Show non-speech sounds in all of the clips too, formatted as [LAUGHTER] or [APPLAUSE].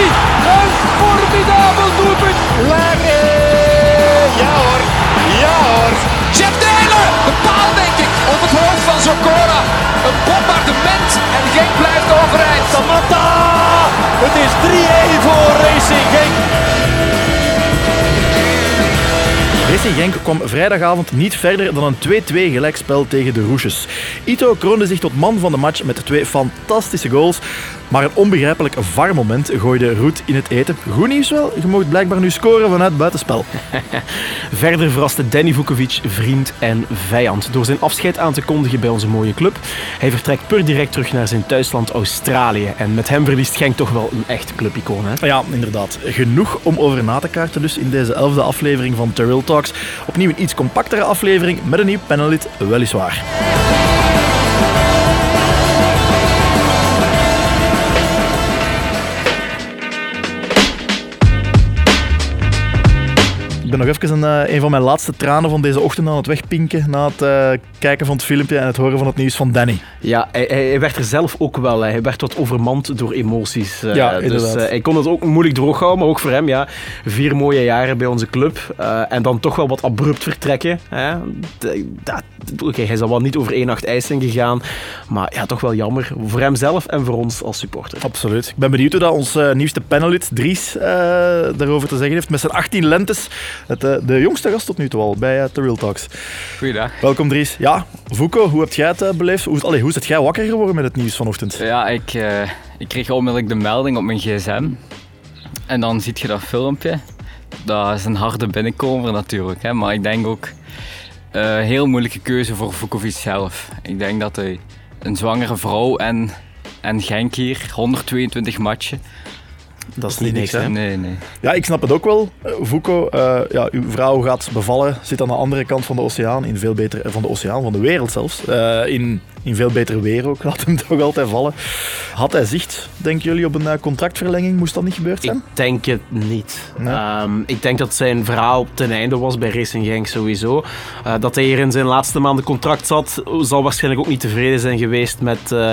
niet. Een formidabel doelpunt. Larry! Ja hoor, ja hoor. Jeff Taylor, de paal denk ik, op het hoofd van Zokora. Een bombardement en Genk blijft overeind. Samatta! Het is 3-1 voor Racing Genk. Racing Genk kwam vrijdagavond niet verder dan een 2-2 gelijkspel tegen de Roesjes. Ito kroonde zich tot man van de match met twee fantastische goals. Maar een onbegrijpelijk VAR-moment gooide Roet in het eten. Goed nieuws wel, je mag blijkbaar nu scoren vanuit buitenspel. [LAUGHS] Verder verraste Danny Vukovic vriend en vijand door zijn afscheid aan te kondigen bij onze mooie club. Hij vertrekt per direct terug naar zijn thuisland Australië. En met hem verliest Genk toch wel een echt clubicoon. Hè? Ja, inderdaad. Genoeg om over na te kaarten dus in deze elfde aflevering van Terrell Talks. Opnieuw een iets compactere aflevering met een nieuw panelid, weliswaar. Ben nog even een, eh, een van mijn laatste tranen van deze ochtend aan het wegpinken na het eh, kijken van het filmpje en het horen van het nieuws van Danny. Ja, hij, hij werd er zelf ook wel. Hij werd wat overmand door emoties. eh, Ja, dus hij kon het ook moeilijk droog houden, maar ook voor hem, ja. Vier mooie jaren bij onze club. en dan toch wel wat abrupt vertrekken. Hè. Dat- Oké, hij is al wel niet over één nacht ijs zijn gegaan. Maar ja, toch wel jammer. Voor hemzelf en voor ons als supporter. Absoluut. Ik ben benieuwd hoe dat ons nieuwste panelid, Dries, daarover te zeggen heeft. Met zijn 18 lentes. Het, eh, de jongste gast tot nu toe al bij uh, The Real Talks. Goeiedag. Welkom Dries. Ja, Vuko, hoe heb jij het eh, beleefd? Hoe, allee, hoe is het jij wakker geworden met het nieuws vanochtend? Ja, ik, eh, ik kreeg onmiddellijk de melding op mijn gsm. En dan zie je dat filmpje. Dat is een harde binnenkomer natuurlijk. Hè? Maar ik denk ook een heel moeilijke keuze voor Vukovic zelf. Ik denk dat hij een zwangere vrouw en, en Genk hier, 122 matchen. Dat is niet niks, hè? Nee, nee. Ja, ik snap het ook wel. Eh, Vuko, eh, ja, uw vrouw gaat bevallen, zit aan de andere kant van de oceaan, in veel beter, van de oceaan, van de wereld zelfs. Eh, in, in veel beter weer ook, [LAUGHS] laat hem toch altijd vallen. Had hij zicht, denken jullie, op een eh, contractverlenging? Moest dat niet gebeurd Ik zijn? denk het niet. Nee? Ehm, ik denk dat zijn verhaal ten einde was bij Racing Genk sowieso. Eh, dat hij hier in zijn laatste maanden contract zat, zal waarschijnlijk ook niet tevreden zijn geweest met, eh,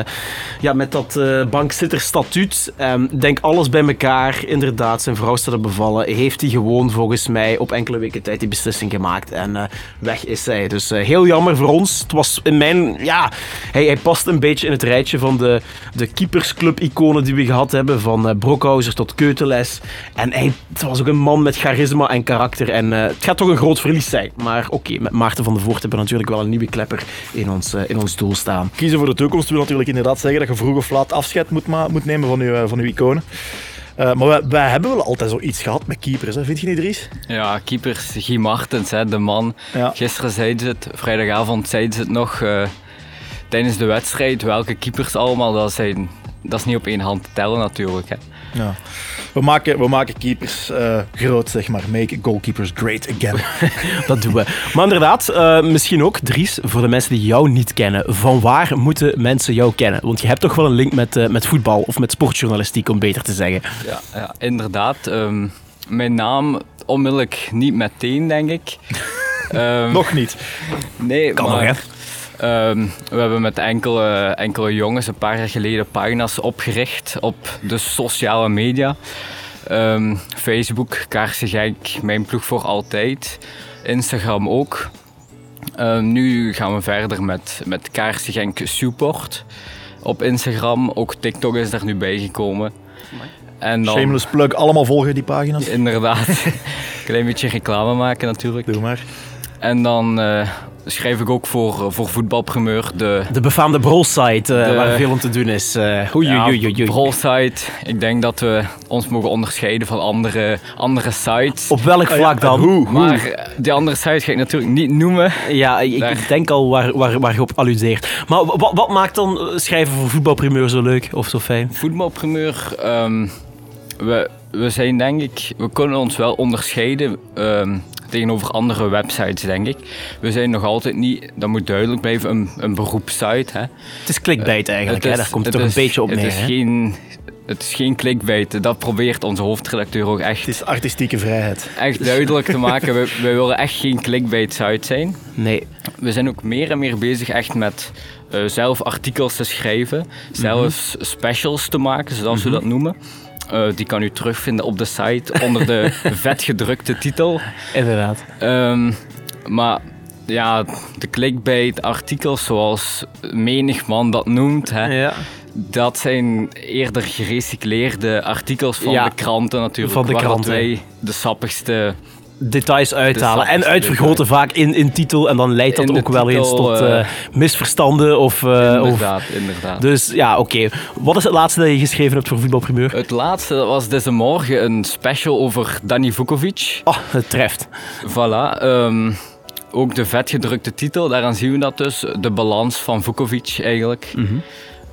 ja, met dat bankzitterstatuut. Ik denk alles bij elkaar. Inderdaad, zijn vrouw staat er bevallen. Heeft hij gewoon volgens mij op enkele weken tijd die beslissing gemaakt. En weg is hij. Dus heel jammer voor ons. Het was in mijn... Ja, hij, hij past een beetje in het rijtje van de, de keepersclub-iconen die we gehad hebben. Van eh Brokhauser tot Keuteles. En hij het was ook een man met charisma en karakter. En eh, het gaat toch een groot verlies zijn. Maar oké, met Maarten van der Voort hebben we natuurlijk wel een nieuwe klepper in ons, eh, in ons doel staan. Kiezen voor de toekomst wil natuurlijk inderdaad zeggen dat je vroeg of laat afscheid moet, moet nemen van uw, van uw iconen. Eh, maar wij, wij hebben wel altijd zoiets gehad met keepers, hè? vind je niet, Dries? Ja, keepers, Guy Martens, hè, de man. Ja. Gisteren zeiden ze het, vrijdagavond zeiden ze het nog eh, tijdens de wedstrijd. Welke keepers allemaal, dat, zijn, dat is niet op één hand te tellen natuurlijk. Hè. Ja. We, maken, we maken keepers eh, groot, zeg maar. Make goalkeepers great again. [LAUGHS] Dat doen we. Maar inderdaad, eh, misschien ook, Dries, voor de mensen die jou niet kennen. Van waar moeten mensen jou kennen? Want je hebt toch wel een link met, eh, met voetbal of met sportjournalistiek, om beter te zeggen. Ja, ja inderdaad. ehm, mijn naam onmiddellijk niet meteen, denk ik. [LAUGHS] Ehm, Nog niet. Nee, Kan maar, nog, ehm, we hebben met enkele, enkele jongens een paar jaar geleden pagina's opgericht op de sociale media. Ehm, Facebook, Kaarsen Genk, Mijn Ploeg voor Altijd. Instagram ook. Ehm, nu gaan we verder met, met Kaarsen Genk Support op Instagram. Ook TikTok is er nu bijgekomen. En dan, Shameless plug, allemaal volgen die pagina's. Inderdaad. [LAUGHS] Klein beetje reclame maken natuurlijk. Doe maar. En dan eh, schrijf ik ook voor, voor voetbalprimeur de... De befaamde brol-site, eh, De- waar veel om te doen is. eh oei, Ja, oei, oei, oei. Brolsite. Ik denk dat we ons mogen onderscheiden van andere, andere sites. Op welk vlak dan? Hoe? Maar eh, die andere sites ga ik natuurlijk niet noemen. Ja, ik, Daar. denk al waar, waar, waar je op alludeert. Maar wat, wat maakt dan eh, schrijven voor voetbalprimeur zo leuk of zo fijn? Voetbalprimeur, ehm, we, we zijn denk ik, we kunnen ons wel onderscheiden ehm, tegenover andere websites denk ik. We zijn nog altijd niet, dat moet duidelijk blijven, een, een beroepssite. Hè. Het is clickbait eigenlijk, hè? is- daar komt het, het toch een is- beetje op het neer. Is hè? geen, het is geen clickbait, dat probeert onze hoofdredacteur ook echt Het is artistieke vrijheid. echt duidelijk te maken. We, we willen echt geen clickbait site zijn. Nee. We zijn ook meer en meer bezig echt met eh, zelf artikels te schrijven, zelf specials te maken, zoals we dat noemen. Eh, die kan u terugvinden op de site onder de [LAUGHS] vetgedrukte titel. Inderdaad. Ehm, maar ja, de clickbait artikels zoals menig man dat noemt, hè, Ja. dat zijn eerder gerecycleerde artikels van Ja, de kranten natuurlijk. van de kranten. wij de sappigste... Details uithalen De en uitvergroten vaak in, in titel. En dan leidt dat In ook wel eens tot eh, eh, misverstanden. Of, eh, of, inderdaad, inderdaad. dus ja, oké. Wat is het laatste dat je geschreven hebt voor Voetbalprimeur? Het laatste dat was deze morgen een special over Dani Vukovic. Oh, het treft. Voilà. ehm, ook de vetgedrukte titel, daaraan zien we dat dus. De balans van Vukovic eigenlijk.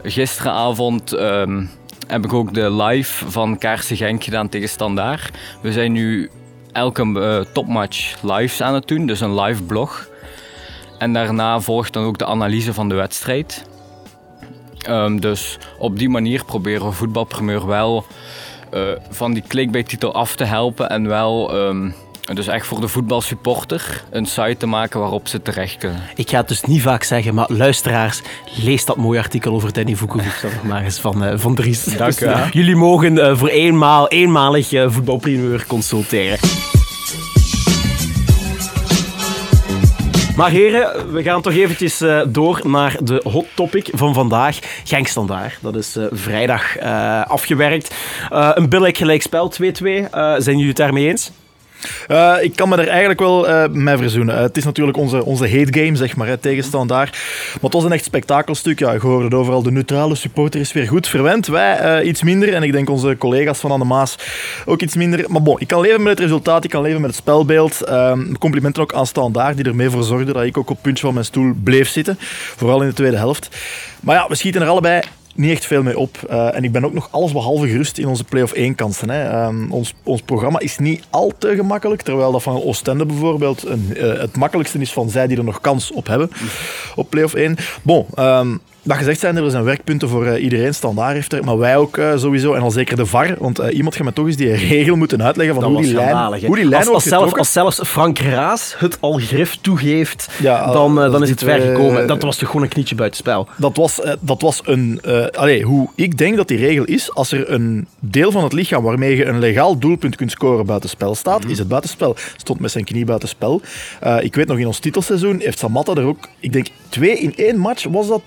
Gisteravond ehm, heb ik ook de live van Kaarsen Genk gedaan tegen Standaard. We zijn nu elke eh, topmatch live aan het doen, dus een live blog. En daarna volgt dan ook de analyse van de wedstrijd. Ehm, dus op die manier proberen we voetbalprimeur wel eh, van die clickbait-titel af te helpen en wel ehm, dus echt voor de voetbalsupporter een site te maken waarop ze terecht kunnen. Ik ga het dus niet vaak zeggen, maar luisteraars, lees dat mooie artikel over Danny Vukovic dan nog maar eens van, eh, van Dries. Dank u Dus, wel. Jullie mogen eh, voor eenmaal, eenmalig eh, voetbalprimeur consulteren. Maar heren, we gaan toch eventjes eh, door naar de hot topic van vandaag. Genk Standaard. Dat is eh, vrijdag eh, afgewerkt. Eh, een billig gelijkspel, 2-2. Eh, zijn jullie het daarmee eens? Eh, ik kan me er eigenlijk wel eh mee verzoenen. Eh, het is natuurlijk onze, onze hate game, zeg maar, hè, tegen Standaard. Maar het was een echt spektakelstuk. Ja, je hoorde het overal. De neutrale supporter is weer goed verwend. Wij iets minder. En ik denk onze collega's van Anne Maas ook iets minder. Maar bon, ik kan leven met het resultaat. Ik kan leven met het spelbeeld. Ehm, complimenten ook aan Standaard, die ermee voor zorgde dat ik ook op het puntje van mijn stoel bleef zitten. Vooral in de tweede helft. Maar ja, we schieten er allebei niet echt veel mee op. Eh, en ik ben ook nog allesbehalve gerust in onze play-off 1 kansen. Hè. Ehm, ons, ons programma is niet al te gemakkelijk, terwijl dat van Oostende bijvoorbeeld een, eh, het makkelijkste is van zij die er nog kans op hebben op play-off 1. Bon, ehm, dat gezegd zijn, er zijn werkpunten voor eh, iedereen. Standaard heeft er, maar wij ook eh, sowieso. En al zeker de VAR, want eh, iemand gaat me toch eens die [LAUGHS] regel moeten uitleggen van hoe die, lijn, hoe die lijn als, zelf, als zelfs Frank Raas het al grif toegeeft, Ja, dan, dan is het ver gekomen. Dat was toch gewoon een knietje buitenspel. Dat was, dat was een. allee, hoe ik denk dat die regel is, als er een deel van het lichaam waarmee je een legaal doelpunt kunt scoren buitenspel staat, is het buitenspel. Stond met zijn knie buitenspel. Eh ik weet nog in ons titelseizoen heeft Samatta er ook, ik denk twee in één match was dat.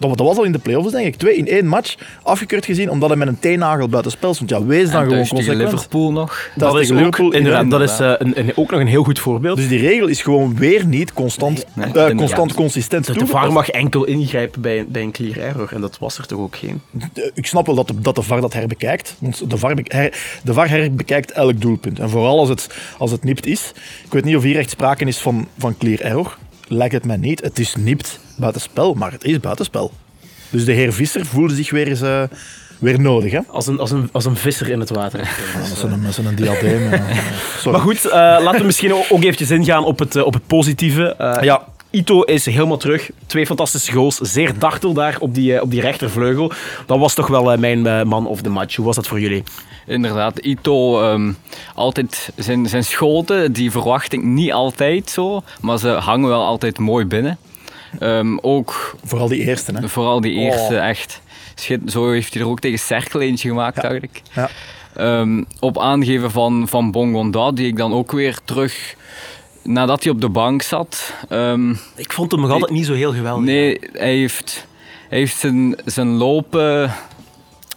Dat, dat was al in de play-offs, denk ik. Twee in één match afgekeurd gezien omdat hij met een teennagel buitenspel stond. Ja, wees dan En gewoon consequent. Liverpool nog. Dat, is tegen ook, Liverpool. inderdaad, dat is eh, een, een- ook nog een heel goed voorbeeld. Dus die regel is gewoon weer niet constant, Nee, eh, constant consistent. de. VAR mag enkel ingrijpen bij, bij een clear error. En dat was er toch ook geen. De- ik snap wel dat de, dat de VAR dat herbekijkt. Want de VAR, be- her, de VAR herbekijkt elk doelpunt. En vooral als het, als het nipt is. Ik weet niet of hier echt sprake is van, van clear error. Lijkt het mij niet. Het is nipt buitenspel, maar het is buitenspel. Dus de heer Visser voelde zich weer eens eh, weer nodig. Hè? Als een, als, een, als een visser in het water. Zo'n met zo'n diadeem. [LAUGHS] Maar goed, eh, laten we misschien ook eventjes ingaan op het, eh, op het positieve. Ja, Ito is helemaal terug. Twee fantastische goals. Zeer dartel daar op die, eh, op die rechtervleugel. Dat was toch wel eh, mijn eh, man of the match. Hoe was dat voor jullie? Inderdaad, Ito, ehm, altijd zijn, zijn schoten, die verwacht ik niet altijd zo, maar ze hangen wel altijd mooi binnen. Ehm, ook vooral die eerste. Hè? vooral die eerste, Oh. echt. Zo heeft hij er ook tegen Cerkel eentje gemaakt, ik. Ja. Ehm, op aangeven van, van Bongonda, die ik dan ook weer terug, nadat hij op de bank zat. ehm, Ik vond hem nog altijd niet zo heel geweldig. nee, hij heeft, hij heeft zijn, zijn lopen...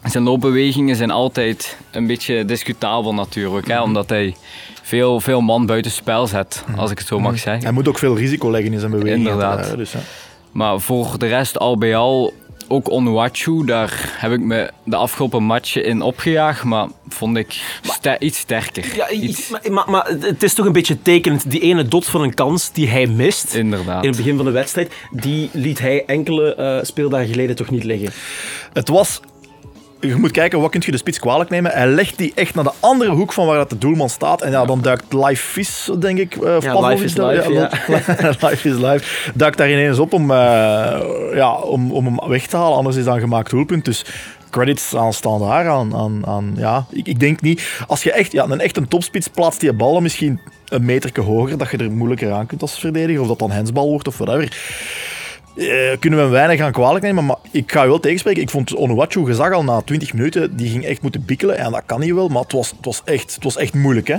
Zijn loopbewegingen zijn altijd een beetje discutabel natuurlijk, Mhm. hè, omdat hij veel, veel man buiten spel zet, als ik het zo mag zeggen. Hij moet ook veel risico leggen in zijn bewegingen. Inderdaad. hè, Dus. Maar voor de rest, al bij al, ook Onwachu, daar heb ik me de afgelopen matchen in opgejaagd, maar vond ik ster- iets sterker. Ja, Iets, maar, maar, maar het is toch een beetje tekenend. Die ene dot van een kans die hij mist inderdaad. in het begin van de wedstrijd, die liet hij enkele eh, speeldagen geleden toch niet liggen. Het was... Je moet kijken, wat kun je de spits kwalijk nemen? Hij legt die echt naar de andere hoek van waar dat de doelman staat. En ja, dan duikt Live Vis, denk ik. of Ja, Pavlov Live is live, ja. [LAUGHS] live is live. Duikt daar ineens op om, eh, ja, om, om hem weg te halen. Anders is dat een gemaakt doelpunt. Dus credits aan Standaard. Aan, aan, aan, ja. ik, ik denk niet... Als je echt, ja, een echt een topspits plaatst die bal dan misschien een meterke hoger, dat je er moeilijker aan kunt als verdediger. Of dat dan hensbal wordt of whatever. Eh, kunnen we hem weinig aan kwalijk nemen, maar ik ga je wel tegenspreken. Ik vond Onuachu, je zag al na 20 minuten, die ging echt moeten bikkelen. En dat kan niet wel, maar het was, het was, echt, het was echt moeilijk. Hè?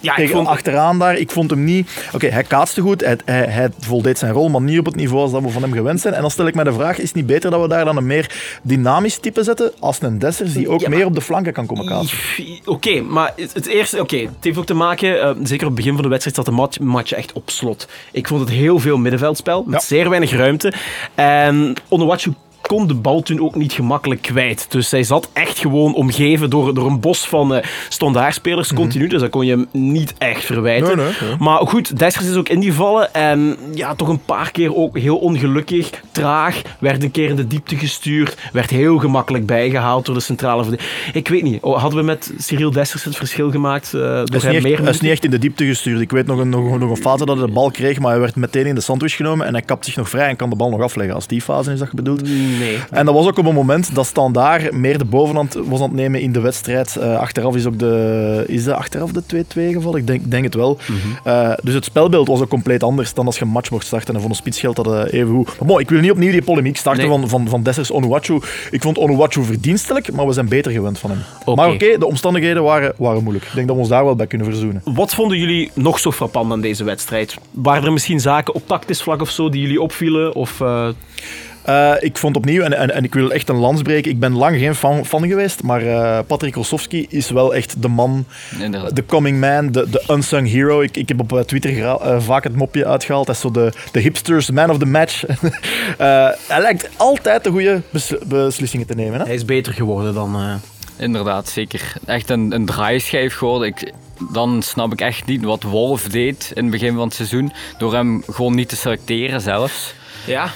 Ja, ik vond, achteraan daar, ik vond hem niet... Oké, hij kaatste goed, hij, hij, hij voldeed zijn rol, maar niet op het niveau als dat we van hem gewend zijn. En dan stel ik mij de vraag, is het niet beter dat we daar dan een meer dynamisch type zetten, als een Dessers die ook Ja, meer op de flanken kan komen kaatsen? Oké, maar het, het eerste, oké, het heeft ook te maken, eh, zeker op het begin van de wedstrijd zat de match, match echt op slot. Ik vond het heel veel middenveldspel, met Ja. zeer weinig ruimte. En Onuachu kon de bal toen ook niet gemakkelijk kwijt. Dus zij zat echt gewoon omgeven door, door een bos van eh standaardspelers continu. Dus dat kon je hem niet echt verwijten. Nee, nee, nee. Maar goed, Dessers is ook ingevallen. En ja, toch een paar keer ook heel ongelukkig, traag. Werd een keer in de diepte gestuurd. Werd heel gemakkelijk bijgehaald door de centrale verdediger. Ik weet niet, oh, hadden we met Cyril Dessers het verschil gemaakt? eh, door Hij is, hem niet echt, meer hij is niet echt in de diepte gestuurd. Ik weet nog een, nog, nog een fase dat hij de bal kreeg, maar hij werd meteen in de sandwich genomen en hij kapt zich nog vrij en kan de bal nog afleggen. Als die fase is dat je bedoelt. Nee. En dat was ook op een moment dat Standaard meer de bovenhand was aan het nemen in de wedstrijd. Eh, achteraf is ook de, is de, achteraf de 2-2 gevallen? Ik denk, denk het wel. Eh, dus het spelbeeld was ook compleet anders dan als je een match mocht starten. En voor een spits geldt dat eh, even goed. Maar bon, ik wil niet opnieuw die polemiek starten Nee. van, van, van Dessers Onuachu. Ik vond Onuachu verdienstelijk, maar we zijn beter gewend van hem. Maar oké, de omstandigheden waren, waren moeilijk. Ik denk dat we ons daar wel bij kunnen verzoenen. Wat vonden jullie nog zo frappant aan deze wedstrijd? Waren er misschien zaken op tactisch vlak of zo die jullie opvielen? Of, Eh, ik vond opnieuw, en, en, en ik wil echt een lans breken, ik ben lang geen fan, fan geweest, maar eh Patrick Rosowski is wel echt de man, Inderdaad. de coming man, de, de unsung hero. Ik, ik heb op eh, Twitter vaak het mopje uitgehaald, hij is zo de, de hipsters man of the match. [LAUGHS] Eh, hij lijkt altijd de goede bes- beslissingen te nemen. Hè? hij is beter geworden dan... eh, Inderdaad, zeker. Echt een, een draaischijf geworden. Ik, dan snap ik echt niet wat Wolf deed in het begin van het seizoen. Door hem gewoon niet te selecteren zelfs. Ja.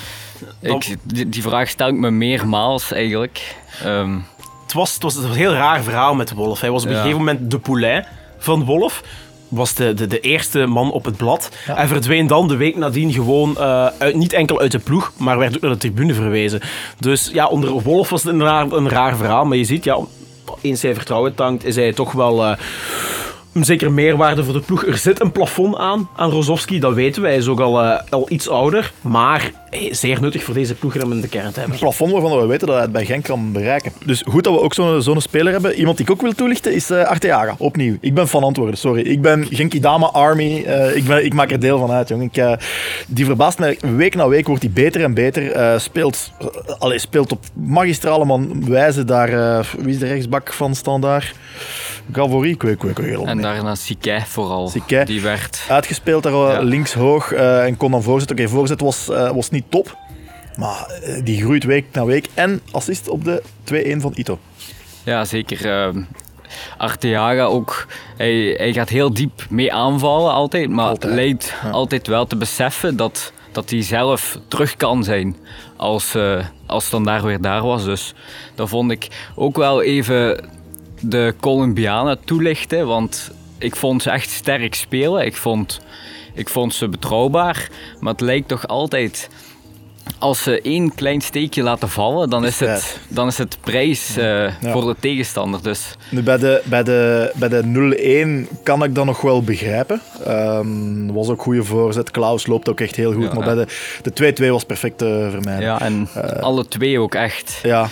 Ik, die, die vraag stel ik me meermaals eigenlijk. Ehm, Het was, het was een heel raar verhaal met Wolf. Hij was op een Ja. gegeven moment de poulain van Wolf. Was de, de, de eerste man op het blad. En verdween dan de week nadien gewoon eh, uit, niet enkel uit de ploeg, maar werd ook naar de tribune verwezen. Dus ja, onder Wolf was het een raar, een raar verhaal. Maar je ziet, ja, eens hij vertrouwen tankt, is hij toch wel eh, zeker meerwaarde voor de ploeg. Er zit een plafond aan, aan Rozovski, dat weten we. Hij is ook al, eh, al iets ouder. Maar zeer nuttig voor deze ploeg om in de kern te hebben. Plafond waarvan we weten dat hij het bij Genk kan bereiken. Dus goed dat we ook zo'n speler hebben. Iemand die ik ook wil toelichten is eh Arteaga, opnieuw. Ik ben van antwoorden, sorry. Ik ben Genkidama Army. Eh, ik, ik maak er deel van uit, jong. Ik, die verbaast mij. Week na week wordt hij beter en beter. Speelt, allee, speelt op magistrale man wijze daar... wie is de rechtsbak van Standaard? Helemaal en daarna Sique vooral. Die werd... Uitgespeeld daar eh, Ja. links hoog eh, en kon dan voorzetten. Oké, voorzet was, eh, was niet top. Maar die groeit week na week. En assist op de 2-1 van Ito. Ja, zeker. ehm Arteaga ook. Hij, hij gaat heel diep mee aanvallen altijd. Maar Altijd, lijkt altijd wel te beseffen dat, dat hij zelf terug kan zijn. Als, eh als dan daar weer daar was. Dus dat vond ik ook wel even de Colombianen toelichten. Want ik vond ze echt sterk spelen. Ik vond, ik vond ze betrouwbaar. Maar het lijkt toch altijd als ze één klein steekje laten vallen, dan is het, dan is het prijs eh, voor de tegenstander. Dus Nu, bij de, bij de, bij de 0-1 kan ik dat nog wel begrijpen. Ehm was ook goede voorzet. Klaus loopt ook echt heel goed. Ja, maar ja. bij de, de 2-2 was perfect te vermijden. ja, en alle twee ook echt. Ja.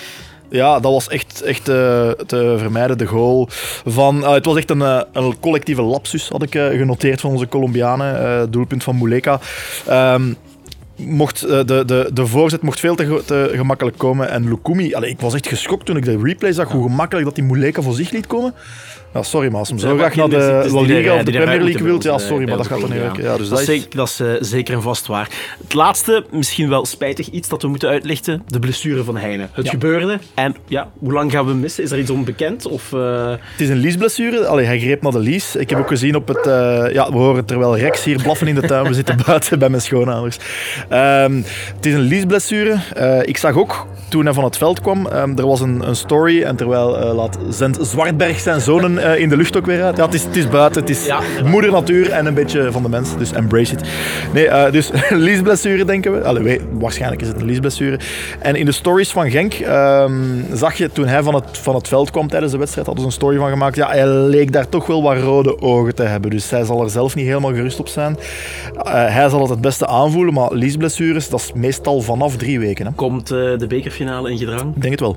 Ja, dat was echt, echt eh, te vermijden. De goal van... eh, het was echt een, eh, een collectieve lapsus, had ik genoteerd van onze Colombianen. Doelpunt van Muleka. Ehm, mocht, de, de, de voorzet mocht veel te gemakkelijk komen. En Lukumi... Allee, ik was echt geschokt toen ik de replay zag, hoe gemakkelijk dat die Muleka voor zich liet komen. Ja, sorry, maar als hem zo graag naar de La die Liga of de Premier League wilt, ja, ons, sorry, eh, maar dat gaat dan niet werken. Ja, dus dat, is, dat is eh, zeker en vast waar. Het laatste, misschien wel spijtig iets dat we moeten uitlichten. De blessure van Heine. Het Ja. gebeurde. En ja, hoe lang gaan we missen? Is er iets onbekend? Of, eh, Het is een liesblessure. Allee, hij greep naar de lies. Ik heb ook gezien op het... ja, we horen terwijl Rex hier blaffen in de tuin. We zitten [LAUGHS] buiten bij mijn schoonouders. Ehm, het is een liesblessure. Ik zag ook, toen hij van het veld kwam, ehm, er was een, een story. En terwijl laat zendt Zwartberg zijn zonen eh, in de lucht ook weer uit. Ja, het is, het is buiten. Het is Ja. moeder natuur en een beetje van de mens. Dus embrace it. Nee, eh, dus [LAUGHS] liesblessure denken we. Allee, waarschijnlijk is het een liesblessure. En in de stories van Genk ehm, zag je toen hij van het, van het veld kwam tijdens de wedstrijd, hadden ze een story van gemaakt. Ja, hij leek daar toch wel wat rode ogen te hebben. Dus hij zal er zelf niet helemaal gerust op zijn. Eh, hij zal het het beste aanvoelen, maar lies- kruisblessures, dat is meestal vanaf drie weken. Hè. Komt de bekerfinale in gedrang? Ik denk het wel.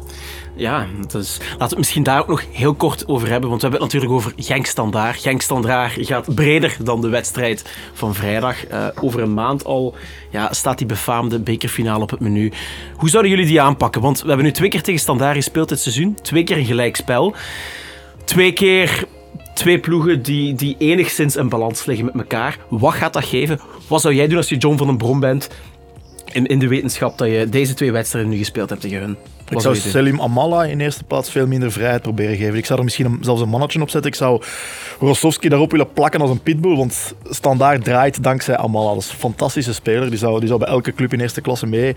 Ja, dus laten we het misschien daar ook nog heel kort over hebben. Want we hebben het natuurlijk over Genk Standaard. Genk Standaard gaat breder dan de wedstrijd van vrijdag. Eh, over een maand al ja, staat die befaamde bekerfinale op het menu. Hoe zouden jullie die aanpakken? Want we hebben nu twee keer tegen Standaard gespeeld dit seizoen. Twee keer een gelijkspel. Twee keer twee ploegen die, die enigszins in balans liggen met elkaar. Wat gaat dat geven? Wat zou jij doen als je John van den Brom bent? In, in de wetenschap dat je deze twee wedstrijden nu gespeeld hebt tegen hun. Ik zou Selim Amala in eerste plaats veel minder vrijheid proberen geven. Ik zou er misschien een, zelfs een mannetje op zetten. Ik zou Rostovski daarop willen plakken als een pitbull, want standaard draait dankzij Amala. Dat is een fantastische speler. Die zou, die zou bij elke club in eerste klasse mee,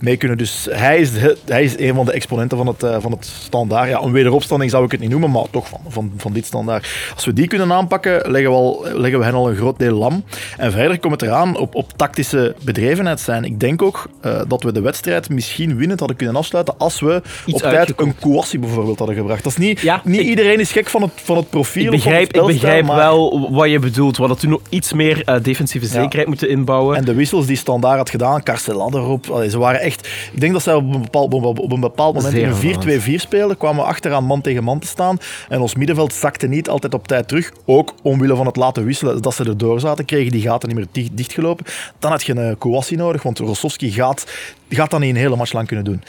mee kunnen. Dus hij is, de, hij is een van de exponenten van het, uh, van het standaard. Ja, een wederopstanding zou ik het niet noemen, maar toch van, van, van dit standaard. Als we die kunnen aanpakken, leggen we, al, leggen we hen al een groot deel lam. En verder komt het eraan op, op tactische bedrevenheid zijn. Ik denk ook uh, dat we de wedstrijd misschien winnend hadden kunnen afsluiten als we Iets op tijd een Kouassi bijvoorbeeld hadden gebracht. Dat is niet, Ja, niet ik- iedereen is gek van het, van het profiel. Ik begrijp, ik begrijp maar- wel wat je bedoelt. We hadden toen nog iets meer eh, defensieve zekerheid moeten inbouwen. En de wissels die Standaard had gedaan, Carcelan erop, allee, ze waren echt... Ik denk dat zij op een bepaald, op een bepaald moment Zeer in een 4-2-4 speelden, kwamen we achteraan man tegen man te staan. En ons middenveld zakte niet altijd op tijd terug. Ook omwille van het laten wisselen, dat ze erdoor zaten, kregen die gaten niet meer dicht, dichtgelopen. Dan had je een Kouassi nodig, want Rossovski gaat, gaat dat niet een hele match lang kunnen doen.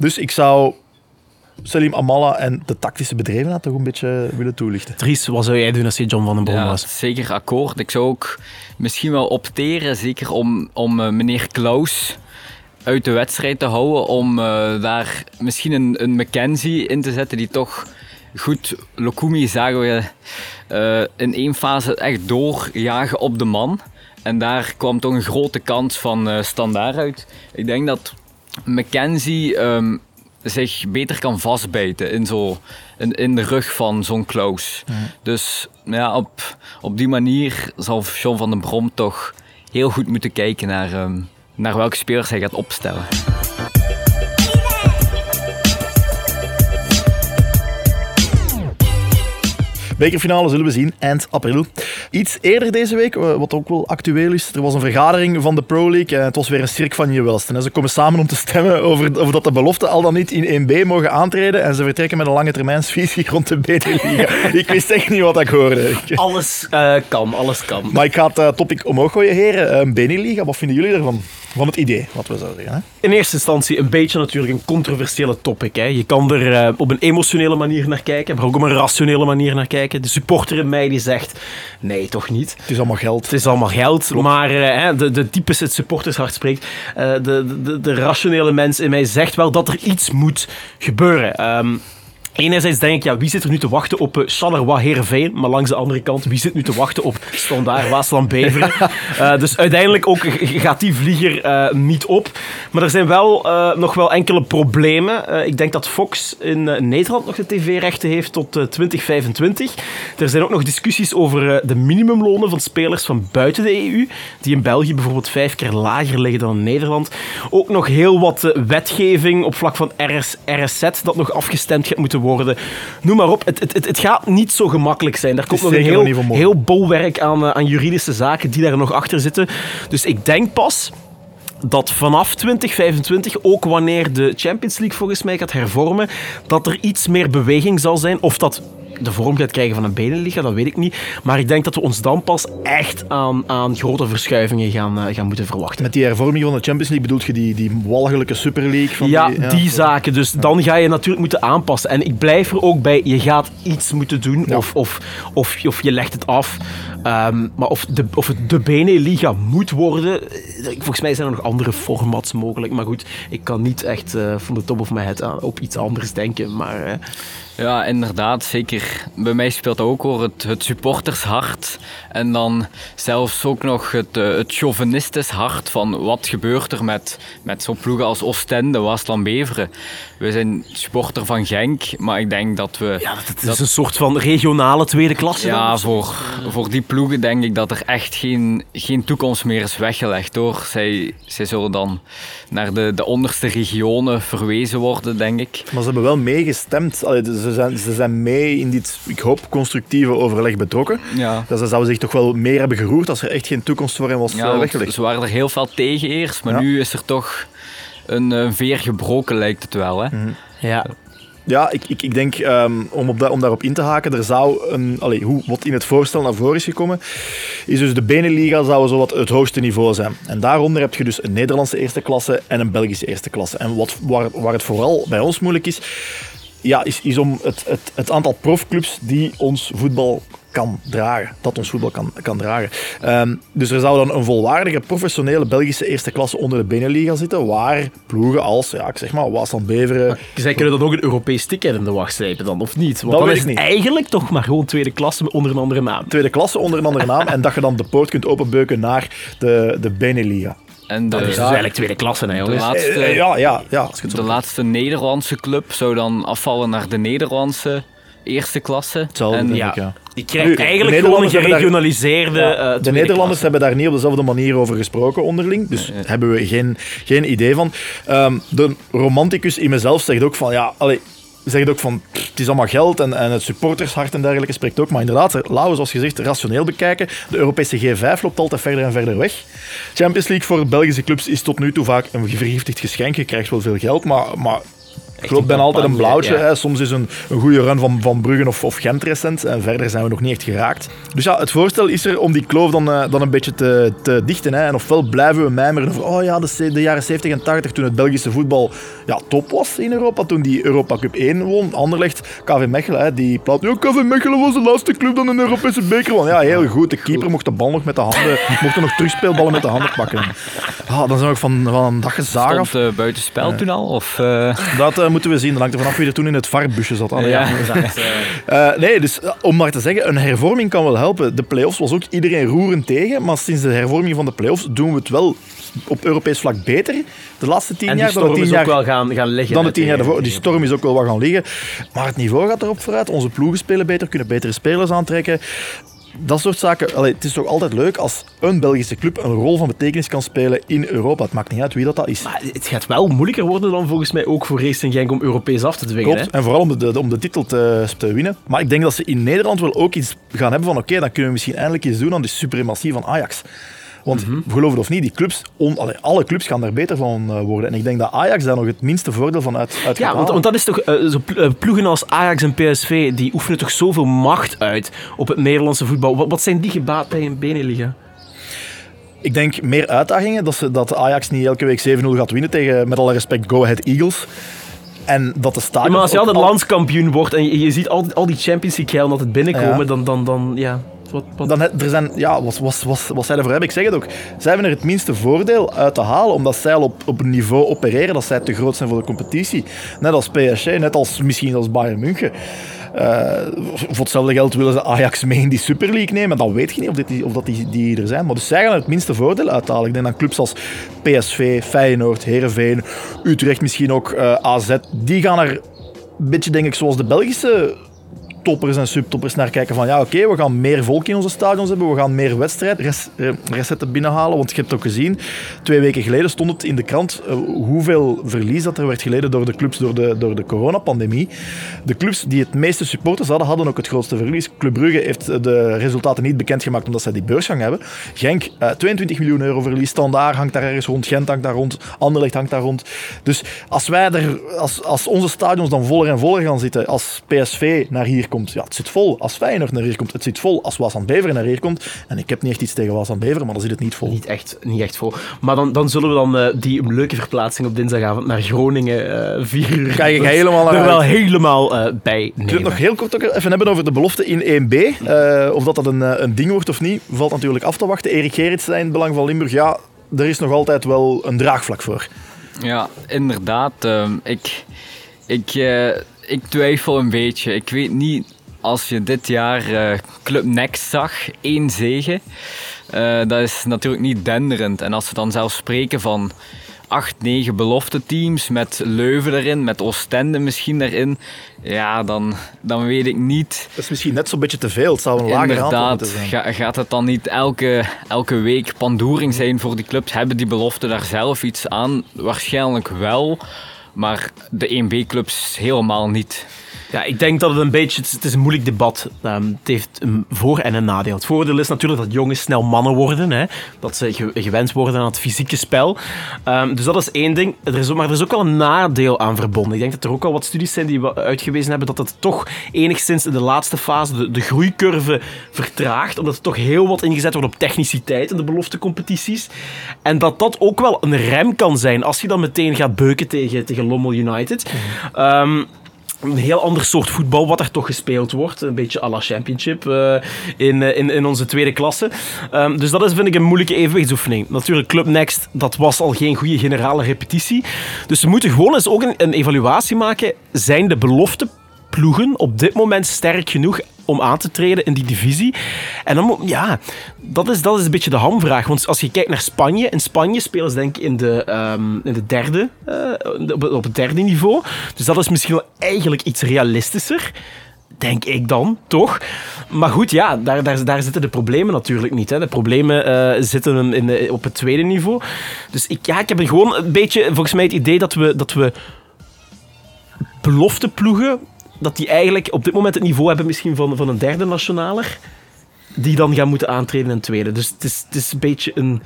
Dus ik zou Selim Amala en de tactische bedrevenheid toch een beetje willen toelichten. Dries, wat zou jij doen als je John van den Brom Ja, was? zeker akkoord. Ik zou ook misschien wel opteren, zeker om, om eh, meneer Klaus uit de wedstrijd te houden. Om eh, daar misschien een, een McKenzie in te zetten die toch goed... Lokumi zagen we eh, in één fase echt doorjagen op de man. En daar kwam toch een grote kans van eh standaard uit. Ik denk dat McKenzie ehm, zich beter kan vastbijten in, zo, in, in de rug van zo'n Klaus. Dus ja, op, op die manier zal John van den Brom toch heel goed moeten kijken naar, ehm, naar welke spelers hij gaat opstellen. Bekerfinale zullen we zien eind april. Iets eerder deze week, eh, wat ook wel actueel is, er was een vergadering van de Pro League en het was weer een cirk van je welste. En ze komen samen om te stemmen over, over dat de beloften al dan niet in 1B mogen aantreden en ze vertrekken met een lange termijnsvisie rond de BT-liga. [LAUGHS] ik wist echt niet wat ik hoorde. Alles eh, kan, alles kan. Maar ik ga het eh, topic omhoog gooien, heren. Uh, Beneliga, wat vinden jullie ervan? Van het idee, wat we zouden zeggen. Hè? In eerste instantie een beetje natuurlijk een controversiële topic. Hè. Je kan er op een emotionele manier naar kijken, maar ook op een rationele manier naar kijken. De supporter in mij die zegt, nee, toch niet. Het is allemaal geld. Het is allemaal geld, maar eh, hè, de, de typische supportershart spreekt. Eh, de, de, de rationele mens in mij zegt wel dat er iets moet gebeuren. Ehm, Enerzijds denk ik, ja, wie zit er nu te wachten op uh, Charleroi Heerenveen? Maar langs de andere kant, wie zit nu te wachten op Standaard Waasland Beveren? Uh, [LAUGHS] dus uiteindelijk ook gaat die vlieger uh, niet op. Maar er zijn wel nog wel enkele problemen. Ik denk dat Fox in Nederland nog de tv-rechten heeft tot uh, 2025. Er zijn ook nog discussies over de minimumlonen van spelers van buiten de EU, die in België bijvoorbeeld vijf keer lager liggen dan in Nederland. Ook nog heel wat wetgeving op vlak van RS, RSZ dat nog afgestemd gaat moeten worden. Noem maar op, het, het, het gaat niet zo gemakkelijk zijn. Er komt nog een heel, heel bolwerk aan, uh, aan juridische zaken die daar nog achter zitten. Dus ik denk pas dat vanaf 2025, ook wanneer de Champions League volgens mij gaat hervormen, dat er iets meer beweging zal zijn. Of dat de vorm gaat krijgen van een benenliga, dat weet ik niet. Maar ik denk dat we ons dan pas echt aan, aan grote verschuivingen gaan, uh, gaan moeten verwachten. Met die hervorming van de Champions League bedoelt je die, die walgelijke Super League? Van ja, die, ja, die zaken. Dus ja. dan ga je natuurlijk moeten aanpassen. En ik blijf er ook bij, je gaat iets moeten doen ja. of, of, of, of je legt het af. Um, maar of, de, of het de Beneliga moet worden, volgens mij zijn er nog andere formats mogelijk. Maar goed, ik kan niet echt uh, van de top of my head aan, op iets anders denken. Maar, uh, ja, inderdaad, zeker. Bij mij speelt ook hoor, het, het supportershart. En dan zelfs ook nog het, uh, het chauvinistisch hart van wat gebeurt er met, met zo'n ploegen als Oostende, Waasland Beveren. We zijn supporter van Genk, maar ik denk dat we... Ja, dat is dat, een soort van regionale tweede klasse. Ja, voor, voor die ploegen denk ik dat er echt geen, geen toekomst meer is weggelegd door. Zij, zij zullen dan naar de, de onderste regionen verwezen worden, denk ik. Maar ze hebben wel meegestemd. Allee, Ze zijn, ze zijn mee in ik hoop, constructieve overleg betrokken. Ja. Dat ze zouden zich toch wel meer hebben geroerd als er echt geen toekomst voor hen was Ja, eh, weggelegd. ze waren er heel veel tegen eerst, maar Ja. nu is er toch een, eh, veer gebroken, lijkt het wel. Hè? Ja. Ja, ik, ik, ik denk, ehm, om, op da- om daarop in te haken, er zou een, allee, hoe, wat in het voorstel naar voren is gekomen, is dus de Beneliga zou zo wat het hoogste niveau zijn. En daaronder heb je dus een Nederlandse eerste klasse en een Belgische eerste klasse. En wat, waar, waar het vooral bij ons moeilijk is, ja, is, is om het, het, het aantal profclubs die ons voetbal kan dragen. Dat ons voetbal kan, kan dragen. Ehm, dus er zou dan een volwaardige professionele Belgische eerste klasse onder de Beneliga zitten, waar ploegen als, ja, ik zeg maar, Waasland Beveren, Zij kunnen dan ook een Europees ticket in de wacht slepen dan, of niet? Want Dat dan is ik het niet. eigenlijk toch maar gewoon tweede klasse onder een andere naam. tweede klasse onder een andere naam en dat je dan de poort kunt openbeuken naar de, de Beneliga. En de, Dat is dus eigenlijk tweede klasse, hè, de, jongens. laatste, Eh, ja, ja, ja. Als je het zo de laatste Nederlandse club zou dan afvallen naar de Nederlandse eerste klasse. Hetzelfde, En denk ja, ik, ja. Die krijgt de eigenlijk gewoon een daar- geregionaliseerde Ja, eh, de Nederlanders klasse. hebben daar niet op dezelfde manier over gesproken onderling, dus daar hebben we geen, geen idee van. Ehm, de romanticus in mezelf zegt ook van, ja, allee, zegt ook van, het is allemaal geld en, en het supportershart en dergelijke spreekt ook. Maar inderdaad, we zoals gezegd rationeel bekijken. De Europese G5 loopt altijd verder en verder weg. Champions League voor Belgische clubs is tot nu toe vaak een vergiftigd geschenk. Je krijgt wel veel geld, maar... maar ik geloof bijna altijd een blauwtje. ja. Soms is een, een goede run van, van Bruggen of, of Gent recent. En verder zijn we nog niet echt geraakt. Dus ja, het voorstel is er om die kloof dan, eh, dan een beetje te, te dichten. Hè. En ofwel blijven we mijmeren over oh ja, de, de jaren 70 en 80 toen het Belgische voetbal ja, top was in Europa. Toen die Europa Cup 1 won. Anderlecht, KV Mechelen. Hè, die plaat, ja, KV Mechelen was de laatste club dan een Europese beker won. Ja, heel goed. De keeper mocht de bal nog met de handen, mocht er nog terugspeelballen met de handen pakken. Ah, dan zijn we ook van, van een dag gezaagd af. Stond uh, buitenspel toen al? Of, uh... Dat moeten we zien. Dan hangt er vanaf wie er toen in het varbusje zat. Ja, uh, [LAUGHS] nee, dus om maar te zeggen, een hervorming kan wel helpen. De play-offs was ook iedereen roerend tegen, maar sinds de hervorming van de play-offs doen we het wel op Europees vlak beter. De laatste tien en jaar. dan de tien is jaar, ook wel gaan, gaan liggen. Dan de tien jaar daarvoor. Die storm is ook wel wat gaan liggen. Maar het niveau gaat erop vooruit. Onze ploegen spelen beter, kunnen betere spelers aantrekken dat soort zaken. Allee, het is toch altijd leuk als een Belgische club een rol van betekenis kan spelen in Europa. Het maakt niet uit wie dat, dat is. Maar het gaat wel moeilijker worden dan volgens mij ook voor Racing Genk om Europees af te dwingen. Klopt, hè? en vooral om de, om de titel te, te, winnen. Maar ik denk dat ze in Nederland wel ook iets gaan hebben van oké, okay, dan kunnen we misschien eindelijk iets doen aan de suprematie van Ajax. Want mm -hmm. geloof het of niet, die clubs, on, allee, alle clubs gaan daar beter van uh, worden. En ik denk dat Ajax daar nog het minste voordeel van uit, uit Ja, want, want, dat is toch uh, zo ploegen als Ajax en PSV, die oefenen toch zoveel macht uit op het Nederlandse voetbal. Wat, wat zijn die gebaat bij een Beneliga? Ik denk meer uitdagingen. Dat, ze, dat Ajax niet elke week 7-0 gaat winnen tegen, met alle respect, Go Ahead Eagles. En dat de stadion. Ja, maar als je altijd al... landskampioen wordt en je, je ziet al die, al die Champions League gelden altijd binnenkomen, ja. dan, dan, dan ja. Wat. Dan, er zijn, ja, wat, wat, wat, wat zij ervoor hebben, ik zeg het ook. Zij hebben er het minste voordeel uit te halen, omdat zij al op, op een niveau opereren dat zij te groot zijn voor de competitie. Net als PSG, net als misschien als Bayern München. Uh, voor hetzelfde geld willen ze Ajax mee in die Super League nemen. Dan weet je niet of, dit, of dat die, die er zijn. Maar dus zij gaan er het minste voordeel uithalen. Ik denk aan clubs als PSV, Feyenoord, Heerenveen, Utrecht misschien ook, uh, AZ. Die gaan er een beetje, denk ik, zoals de Belgische toppers en subtoppers naar kijken van ja, oké, we gaan meer volk in onze stadions hebben, we gaan meer wedstrijdrecetten binnenhalen, want je hebt ook gezien, twee weken geleden stond het in de krant uh, hoeveel verlies dat er werd geleden door de clubs door de, door de coronapandemie. De clubs die het meeste supporters hadden, hadden ook het grootste verlies. Club Brugge heeft de resultaten niet bekendgemaakt omdat zij die beursgang hebben. Genk, uh, 22 miljoen euro verlies, Standaard hangt daar ergens rond, Gent hangt daar rond, Anderlecht hangt daar rond. Dus als wij er, als, als onze stadions dan voller en voller gaan zitten, als PSV naar hier komt, ja, het zit vol. Als Feyenoord naar hier komt, het zit vol. Als Waas aan Beveren naar hier komt, en ik heb niet echt iets tegen Waas aan Beveren, maar dan zit het niet vol. Niet echt, niet echt vol. Maar dan, dan zullen we dan uh, die leuke verplaatsing op dinsdagavond naar Groningen uh, vier uur. Ik helemaal naar er wel helemaal uh, bij Ik wil het nog heel kort ook even hebben over de belofte in 1B. Uh, of dat dat een, een ding wordt of niet, valt natuurlijk af te wachten. Erik het belang van Limburg, ja, er is nog altijd wel een draagvlak voor. Ja, inderdaad. Uh, ik, ik, uh, ik twijfel een beetje. Ik weet niet, als je dit jaar uh, Club Next zag, één zege, uh, dat is natuurlijk niet denderend. En als we dan zelfs spreken van acht, negen belofte teams met Leuven erin, met Oostende misschien erin, ja, dan, dan weet ik niet. Dat is misschien net zo'n beetje te veel. Het zou een lager aantal zijn. ga- gaat het dan niet elke, elke week pandoering zijn voor die clubs? Hebben die beloften daar zelf iets aan? Waarschijnlijk wel, maar de 1B-clubs helemaal niet. Ja, ik denk dat het een beetje... Het is, een moeilijk debat. Ehm, het heeft een voor- en een nadeel. Het voordeel is natuurlijk dat jongens snel mannen worden. Hè? Dat ze ge- gewend worden aan het fysieke spel. Ehm, dus dat is één ding. Er is, maar er is ook wel een nadeel aan verbonden. Ik denk dat er ook al wat studies zijn die uitgewezen hebben dat het toch enigszins in de laatste fase de, de groeicurve vertraagt. Omdat er toch heel wat ingezet wordt op techniciteit in de beloftecompetities. En dat dat ook wel een rem kan zijn als je dan meteen gaat beuken tegen, tegen Lommel United. Ehm, een heel ander soort voetbal wat er toch gespeeld wordt. Een beetje à la championship eh, in, eh, in, in onze tweede klasse. Ehm, dus dat is, vind ik, een moeilijke evenwichtsoefening. Natuurlijk, Club Next, dat was al geen goede generale repetitie. Dus we moeten gewoon eens ook een, een evaluatie maken. Zijn de belofte ploegen op dit moment sterk genoeg om aan te treden in die divisie. En dan ja, dat is, dat is een beetje de hamvraag. Want als je kijkt naar Spanje, in Spanje spelen ze denk ik in de, ehm, in de derde, eh, op, op het derde niveau. Dus dat is misschien wel eigenlijk iets realistischer. Denk ik dan, toch? Maar goed, ja, daar, daar, daar zitten de problemen natuurlijk niet. Hè. De problemen eh, zitten in op het tweede niveau. Dus ik, ja, ik heb gewoon een beetje, volgens mij, het idee dat we, dat we belofteploegen, dat die eigenlijk op dit moment het niveau hebben misschien van, van een derde nationaler, die dan gaan moeten aantreden in een tweede. Dus het is, het is een beetje een...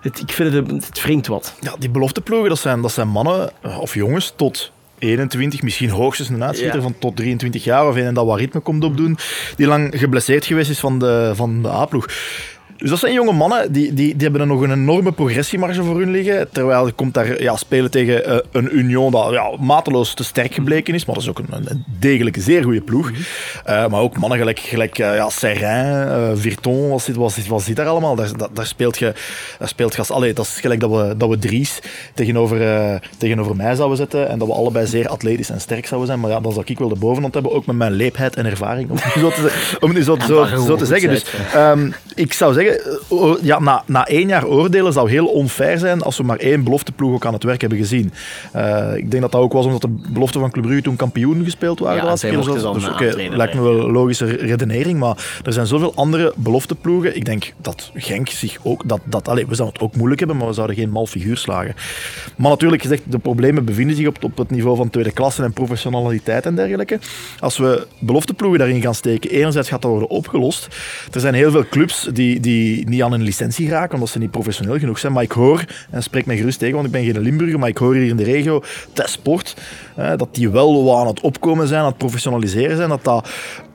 Het, ik vind het, het wringt wat. Ja, die belofteploegen, dat zijn, dat zijn mannen eh, of jongens tot 21, misschien hoogstens een uitschieter Ja. van tot 23 jaar of een dat wat ritme komt opdoen, die lang geblesseerd geweest is van de, van de A-ploeg. Dus dat zijn jonge mannen, die, die, die hebben er nog een enorme progressiemarge voor hun liggen. Terwijl er komt daar ja, spelen tegen eh, een Union dat ja, mateloos te sterk gebleken is. Maar dat is ook een, een degelijke, zeer goede ploeg. Eh, maar ook mannen gelijk, gelijk eh, ja, Serrain, Virton, wat zit, wat, zit, wat zit daar allemaal? Daar, daar, daar speelt je... Daar speelt je als, allee, dat is gelijk dat we, dat we Dries tegenover, tegenover mij zouden zetten. En dat we allebei zeer atletisch en sterk zouden zijn. Maar ja, dan zou ik wel de bovenhand hebben. Ook met mijn leepheid en ervaring. Om het zo te, om het zo, zo, te zeggen. Dus, Ehm, ik zou zeggen, eh, ja, na, na één jaar oordelen zou heel onfair zijn als we maar één belofteploeg ook aan het werk hebben gezien. Eh, ik denk dat dat ook was omdat de belofte van Club Brugge toen kampioen gespeeld waren. Ja, de laatste zij keer. mochten Dus oké, lijkt me wel een logische redenering, maar er zijn zoveel andere belofteploegen. Ik denk dat Genk zich ook... Dat, dat, allez, we zouden het ook moeilijk hebben, maar we zouden geen mal figuur slagen. Maar natuurlijk gezegd, de problemen bevinden zich op, op het niveau van tweede klasse en professionaliteit en dergelijke. Als we belofteploegen daarin gaan steken, enerzijds gaat dat worden opgelost. Er zijn heel veel clubs die, die niet aan een licentie raken, omdat ze niet professioneel genoeg zijn. Maar ik hoor, en spreek mij gerust tegen, want ik ben geen Limburger, maar ik hoor hier in de regio, Sport, eh, dat die wel aan het opkomen zijn, aan het professionaliseren zijn, dat dat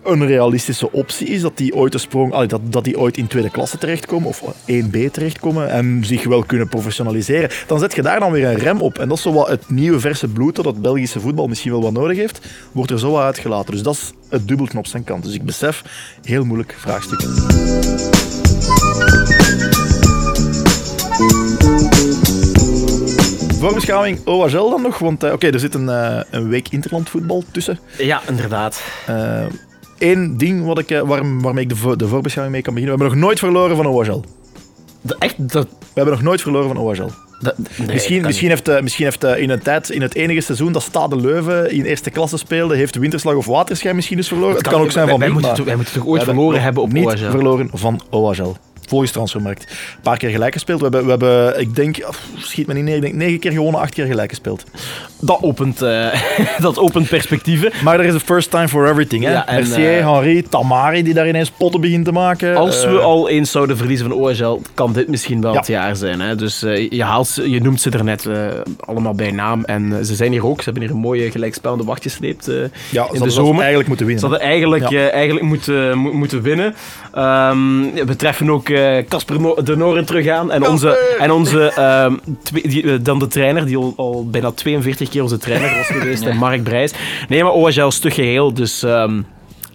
een realistische optie is, dat die ooit, een sprong, dat, dat die ooit in tweede klasse terechtkomen, of 1B terechtkomen, en zich wel kunnen professionaliseren. Dan zet je daar dan weer een rem op. En dat is wat het nieuwe verse bloed dat het Belgische voetbal misschien wel wat nodig heeft, wordt er zo uitgelaten. Dus dat is het dubbeltje op zijn kant. Dus ik besef, heel moeilijk vraagstuk. Voorbeschouwing OHL dan nog, want eh, oké, er zit een, eh, een week interlandvoetbal tussen. Ja, inderdaad. Eén ding wat ik, eh, waar, waarmee ik de, vo- de voorbeschouwing mee kan beginnen. We hebben nog nooit verloren van OHL. Echt, dat, We hebben nog nooit verloren van OHL. dat, nee, misschien, misschien heeft, eh, misschien heeft eh, in, een tijd, in het enige seizoen dat Stade Leuven in eerste klasse speelde, heeft Winterslag of Waterschijn misschien eens verloren. Het kan, ook zijn wij, van wij, niet, moeten, wij moeten toch ooit verloren hebben op niet OHL? verloren van OHL. Volgens transfermarkt. Een paar keer gelijk gespeeld. We hebben, we hebben ik denk, pff, schiet me niet neer, ik denk negen keer gewonnen, acht keer gelijk gespeeld. Dat opent, eh, [LAUGHS] dat opent perspectieven. Maar er is een first time for everything. Hè? Ja, en, Mercier, eh, Henri, Tamari die daar ineens potten begint te maken. Als Eh, we al eens zouden verliezen van OHL, kan dit misschien wel Ja. het jaar zijn. Hè? Dus eh, je, haalt ze, je noemt ze er net eh, allemaal bij naam. En eh, ze zijn hier ook. Ze hebben hier een mooie gelijkspelende wacht gesleept eh, ja, in ze de zomer. eigenlijk moeten Ze winnen. hadden eigenlijk, eh, eigenlijk moeten, mo- moeten winnen. Ehm, we treffen ook eh, Casper No- de Noren terug aan. En onze, en onze ehm, die, eh, dan de trainer, die al, al bijna 42 keer onze trainer was geweest, en Mark Brijs. Nee, maar OHL is te geheel, dus... ehm,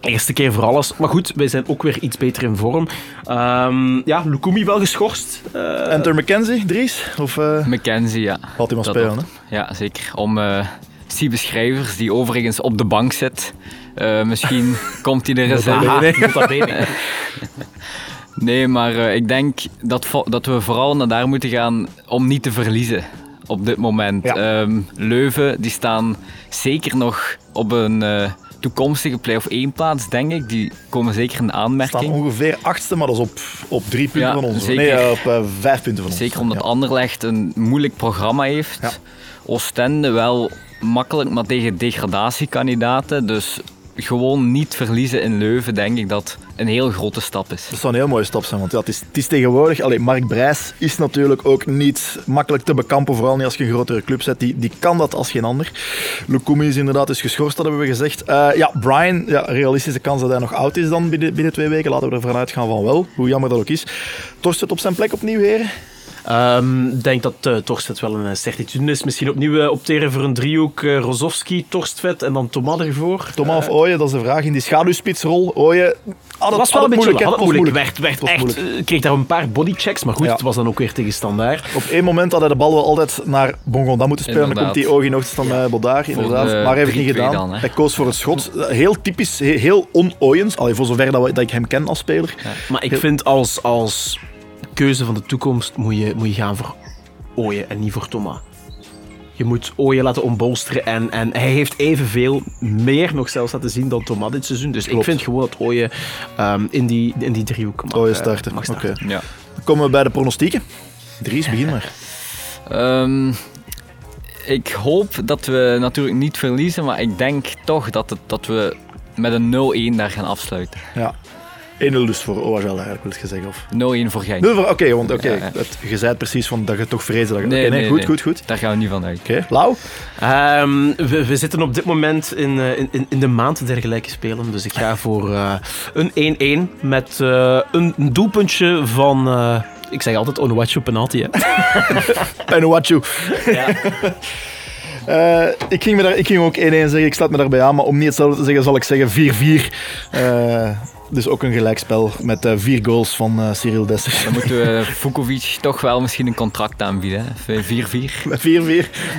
Eerste keer voor alles. Maar goed, wij zijn ook weer iets beter in vorm. Ehm, ja, Lukumi wel geschorst. Eh, Enter McKenzie, Dries? Of uh, Mackenzie, ja. had hij maar spelen? Hè? Ja, zeker. Om uh, Schrijvers, die overigens op de bank zit. Uh, misschien [LAUGHS] komt hij er eens in. [LAUGHS] Nee, maar uh, ik denk dat, dat we vooral naar daar moeten gaan om niet te verliezen. op dit moment. Ja. Ehm, Leuven, die staan zeker nog op een eh, toekomstige play-off 1 plaats, denk ik. Die komen zeker in staan aanmerking. ongeveer achtste, maar dat is op, op drie punten Ja, van ons. zeker. Nee, eh, op eh, vijf punten van ons. Zeker omdat Ja. Anderlecht een moeilijk programma heeft. Oostende wel makkelijk, maar tegen degradatiekandidaten. Dus gewoon niet verliezen in Leuven, denk ik dat een heel grote stap is. Dat zou een heel mooie stap zijn, want ja, het, is, het is tegenwoordig... Mark Brijs is natuurlijk ook niet makkelijk te bekampen, vooral niet als je een grotere club zet. Die, die kan dat als geen ander. Lukumi is inderdaad is geschorst, dat hebben we gezegd. Eh, ja, Brian, ja, realistische kans dat hij nog oud is dan binnen, binnen twee weken. Laten we ervan uitgaan van wel, hoe jammer dat ook is. Torst op zijn plek opnieuw, heren? Ehm, Ik denk dat uh, Torstvet wel een certitude is. Misschien opnieuw eh, opteren voor een driehoek uh, Rozovski, Torstvet en dan Thomas ervoor. Thomas of Ooyen, dat is de vraag. In die schaduwspitsrol, Ooyen... Dat was wel een beetje moeilijk, moeilijk. Werd, werd echt, moeilijk. eh, kreeg daar een paar bodychecks, maar goed, Ja. het was dan ook weer tegen standaard. Op één moment had hij de bal wel altijd naar Bongonda moeten spelen. Dan komt die oog in staan bij Bodaar, inderdaad. de Maar hij heeft het niet 3-2 gedaan. dan, hij koos voor een schot. Heel typisch, he- heel on-Ooyens. Allee, Voor zover dat, we- dat ik hem ken als speler. Maar ik Heel- vind als, als keuze van de toekomst moet je, moet je gaan voor Ooyen en niet voor Thomas. Je moet Ooyen laten ombolsteren en, en hij heeft evenveel, meer nog zelfs laten zien dan Thomas dit seizoen. Dus ik vind gewoon dat Ooyen ehm, in, die, in die driehoek mag, Ooyen eh, starten. mag Oké. starten. Ja. Dan komen we bij de pronostieken. Dries, begin maar. [LAUGHS] Ehm, ik hoop dat we natuurlijk niet verliezen, maar ik denk toch dat, het, dat we met een 0-1 daar gaan afsluiten. Ja. 1-0 dus voor OHL eigenlijk, wil je zeggen. Of... 0-1 voor Genk. 0 voor... Oké, want oké, Ja, ja. je zei het precies van dat je toch vreesde dat je... Nee, Oké, nee, nee, goed, nee. goed, goed. Daar gaan we niet van uit. Oké, Lau? Ehm, we, we zitten op dit moment in, eh, in, in- de maand der gelijke spelen. Dus ik ga voor eh, een 1-1 met eh, een doelpuntje van... eh, ik zeg altijd Onuachu penalty. Hè. [LAUGHS] En Wachu. [LAUGHS] Eh, ik, ging me daar, ik ging ook 1-1 zeggen, ik sluit me daarbij aan, maar om niet hetzelfde te zeggen zal ik zeggen 4-4. Eh, dus ook een gelijkspel met eh, vier goals van eh, Cyril Dessers. Dan moeten we Vukovic toch wel misschien een contract aanbieden. hè. 4-4. [LAUGHS] Met 4-4,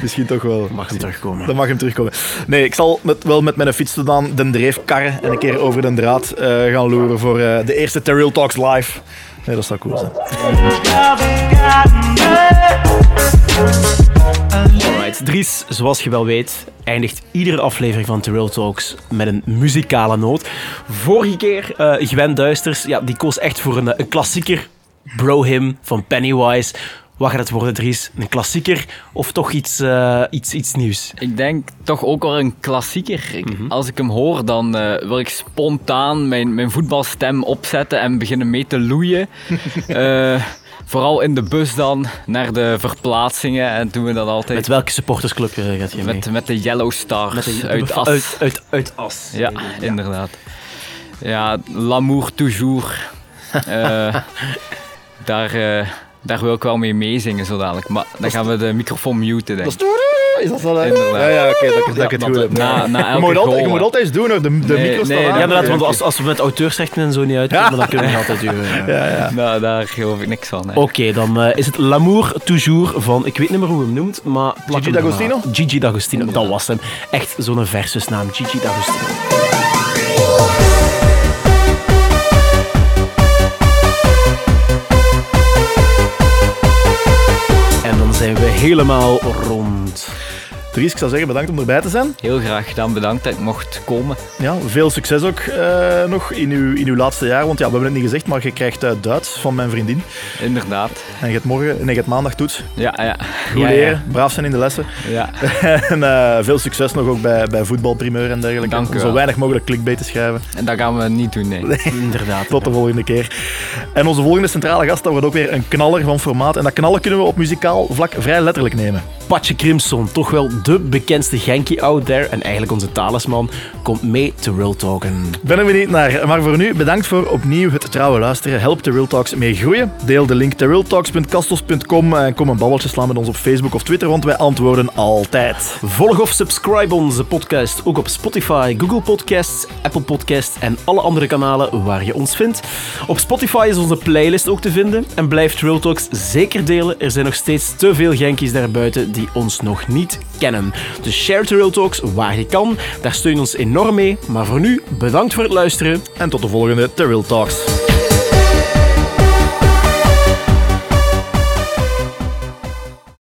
misschien toch wel. Mag hem terugkomen. Dan mag hem terugkomen. Nee, ik zal met, wel met mijn fiets dan de dreef karren en een keer over de draad eh, gaan loeren voor eh, de eerste Terrell Talks live. Nee, dat zou cool zijn. Alright, Dries, zoals je wel weet, eindigt iedere aflevering van Terrell Talks met een muzikale noot. Vorige keer, eh Gwen Duisters, ja, die koos echt voor een, eh, een klassieker. Bro Him van Pennywise. Wat gaat het worden, Dries? Een klassieker of toch iets, eh, iets, iets nieuws? Ik denk toch ook wel een klassieker. Ik- Als ik hem hoor, dan wil ik spontaan mijn, mijn voetbalstem opzetten en beginnen mee te loeien. [LAUGHS] Eh, vooral in de bus dan, naar de verplaatsingen. En doen we dat altijd Met welke supportersclub eh, gaat je mee? met, met de Yellow Stars Met de- uit [LAUGHS] As. Uit, uit, uit As. Ja, inderdaad. Ja, l'amour toujours. [LAUGHS] Eh, daar, eh, daar wil ik wel mee meezingen zo dadelijk. Maar dan gaan we de microfoon muten, denk ik. Dat is dat zo? Ja, ja oké, dat, ik- dat ik het dat goed heb. na- na moet altijd, moet iets doen, hoor. de, de Nee, micro staat nee, aan. Ja, inderdaad, want als, als we met auteursrechten en zo niet uitkomen, dan kunnen we altijd duwen. Ja, ja. Nou, daar geloof ik niks van. Oké, dan eh, is het L'amour toujours van, ik weet niet meer hoe we hem noemt, maar... Gigi D'Agostino? Gigi D'Agostino, dat was hem. Echt zo'n versusnaam, Gigi D'Agostino. Helemaal rond. Dries, ik zou zeggen bedankt om erbij te zijn. Heel graag gedaan, bedankt dat ik mocht komen. Ja, veel succes ook eh, nog in uw, in uw laatste jaar. Want ja, we hebben het niet gezegd, maar je krijgt eh, Duits van mijn vriendin. Inderdaad. En je hebt morgen, nee, je maandag toets. Ja, ja. Goed ja, leren, braaf zijn in de lessen. Ja. [LAUGHS] en eh, veel succes nog ook bij, bij voetbalprimeur en dergelijke. Dank u zo weinig mogelijk clickbait te schrijven. En dat gaan we niet doen, nee. [LAUGHS] Inderdaad. Tot de volgende keer. En onze volgende centrale gast, dat wordt ook weer een knaller van formaat. En dat knallen kunnen we op muzikaal vlak vrij letterlijk nemen. Patje Crimson, toch wel de bekendste Genkie out there en eigenlijk onze talisman, komt mee te Real Talken. Ben er benieuwd naar. Maar voor nu, bedankt voor opnieuw het trouwe luisteren. Help de Real Talks mee groeien. Deel de link terrealtalks.castos.com en kom een babbeltje slaan met ons op Facebook of Twitter, want wij antwoorden altijd. Volg of subscribe onze podcast ook op Spotify, Google Podcasts, Apple Podcasts en alle andere kanalen waar je ons vindt. Op Spotify is onze playlist ook te vinden en blijf Trail Talks zeker delen. Er zijn nog steeds te veel Genkies daarbuiten die ons nog niet kennen. Dus share Trail Talks waar je kan. Daar steun ons enorm mee. Maar voor nu, bedankt voor het luisteren. En tot de volgende The Real Talks.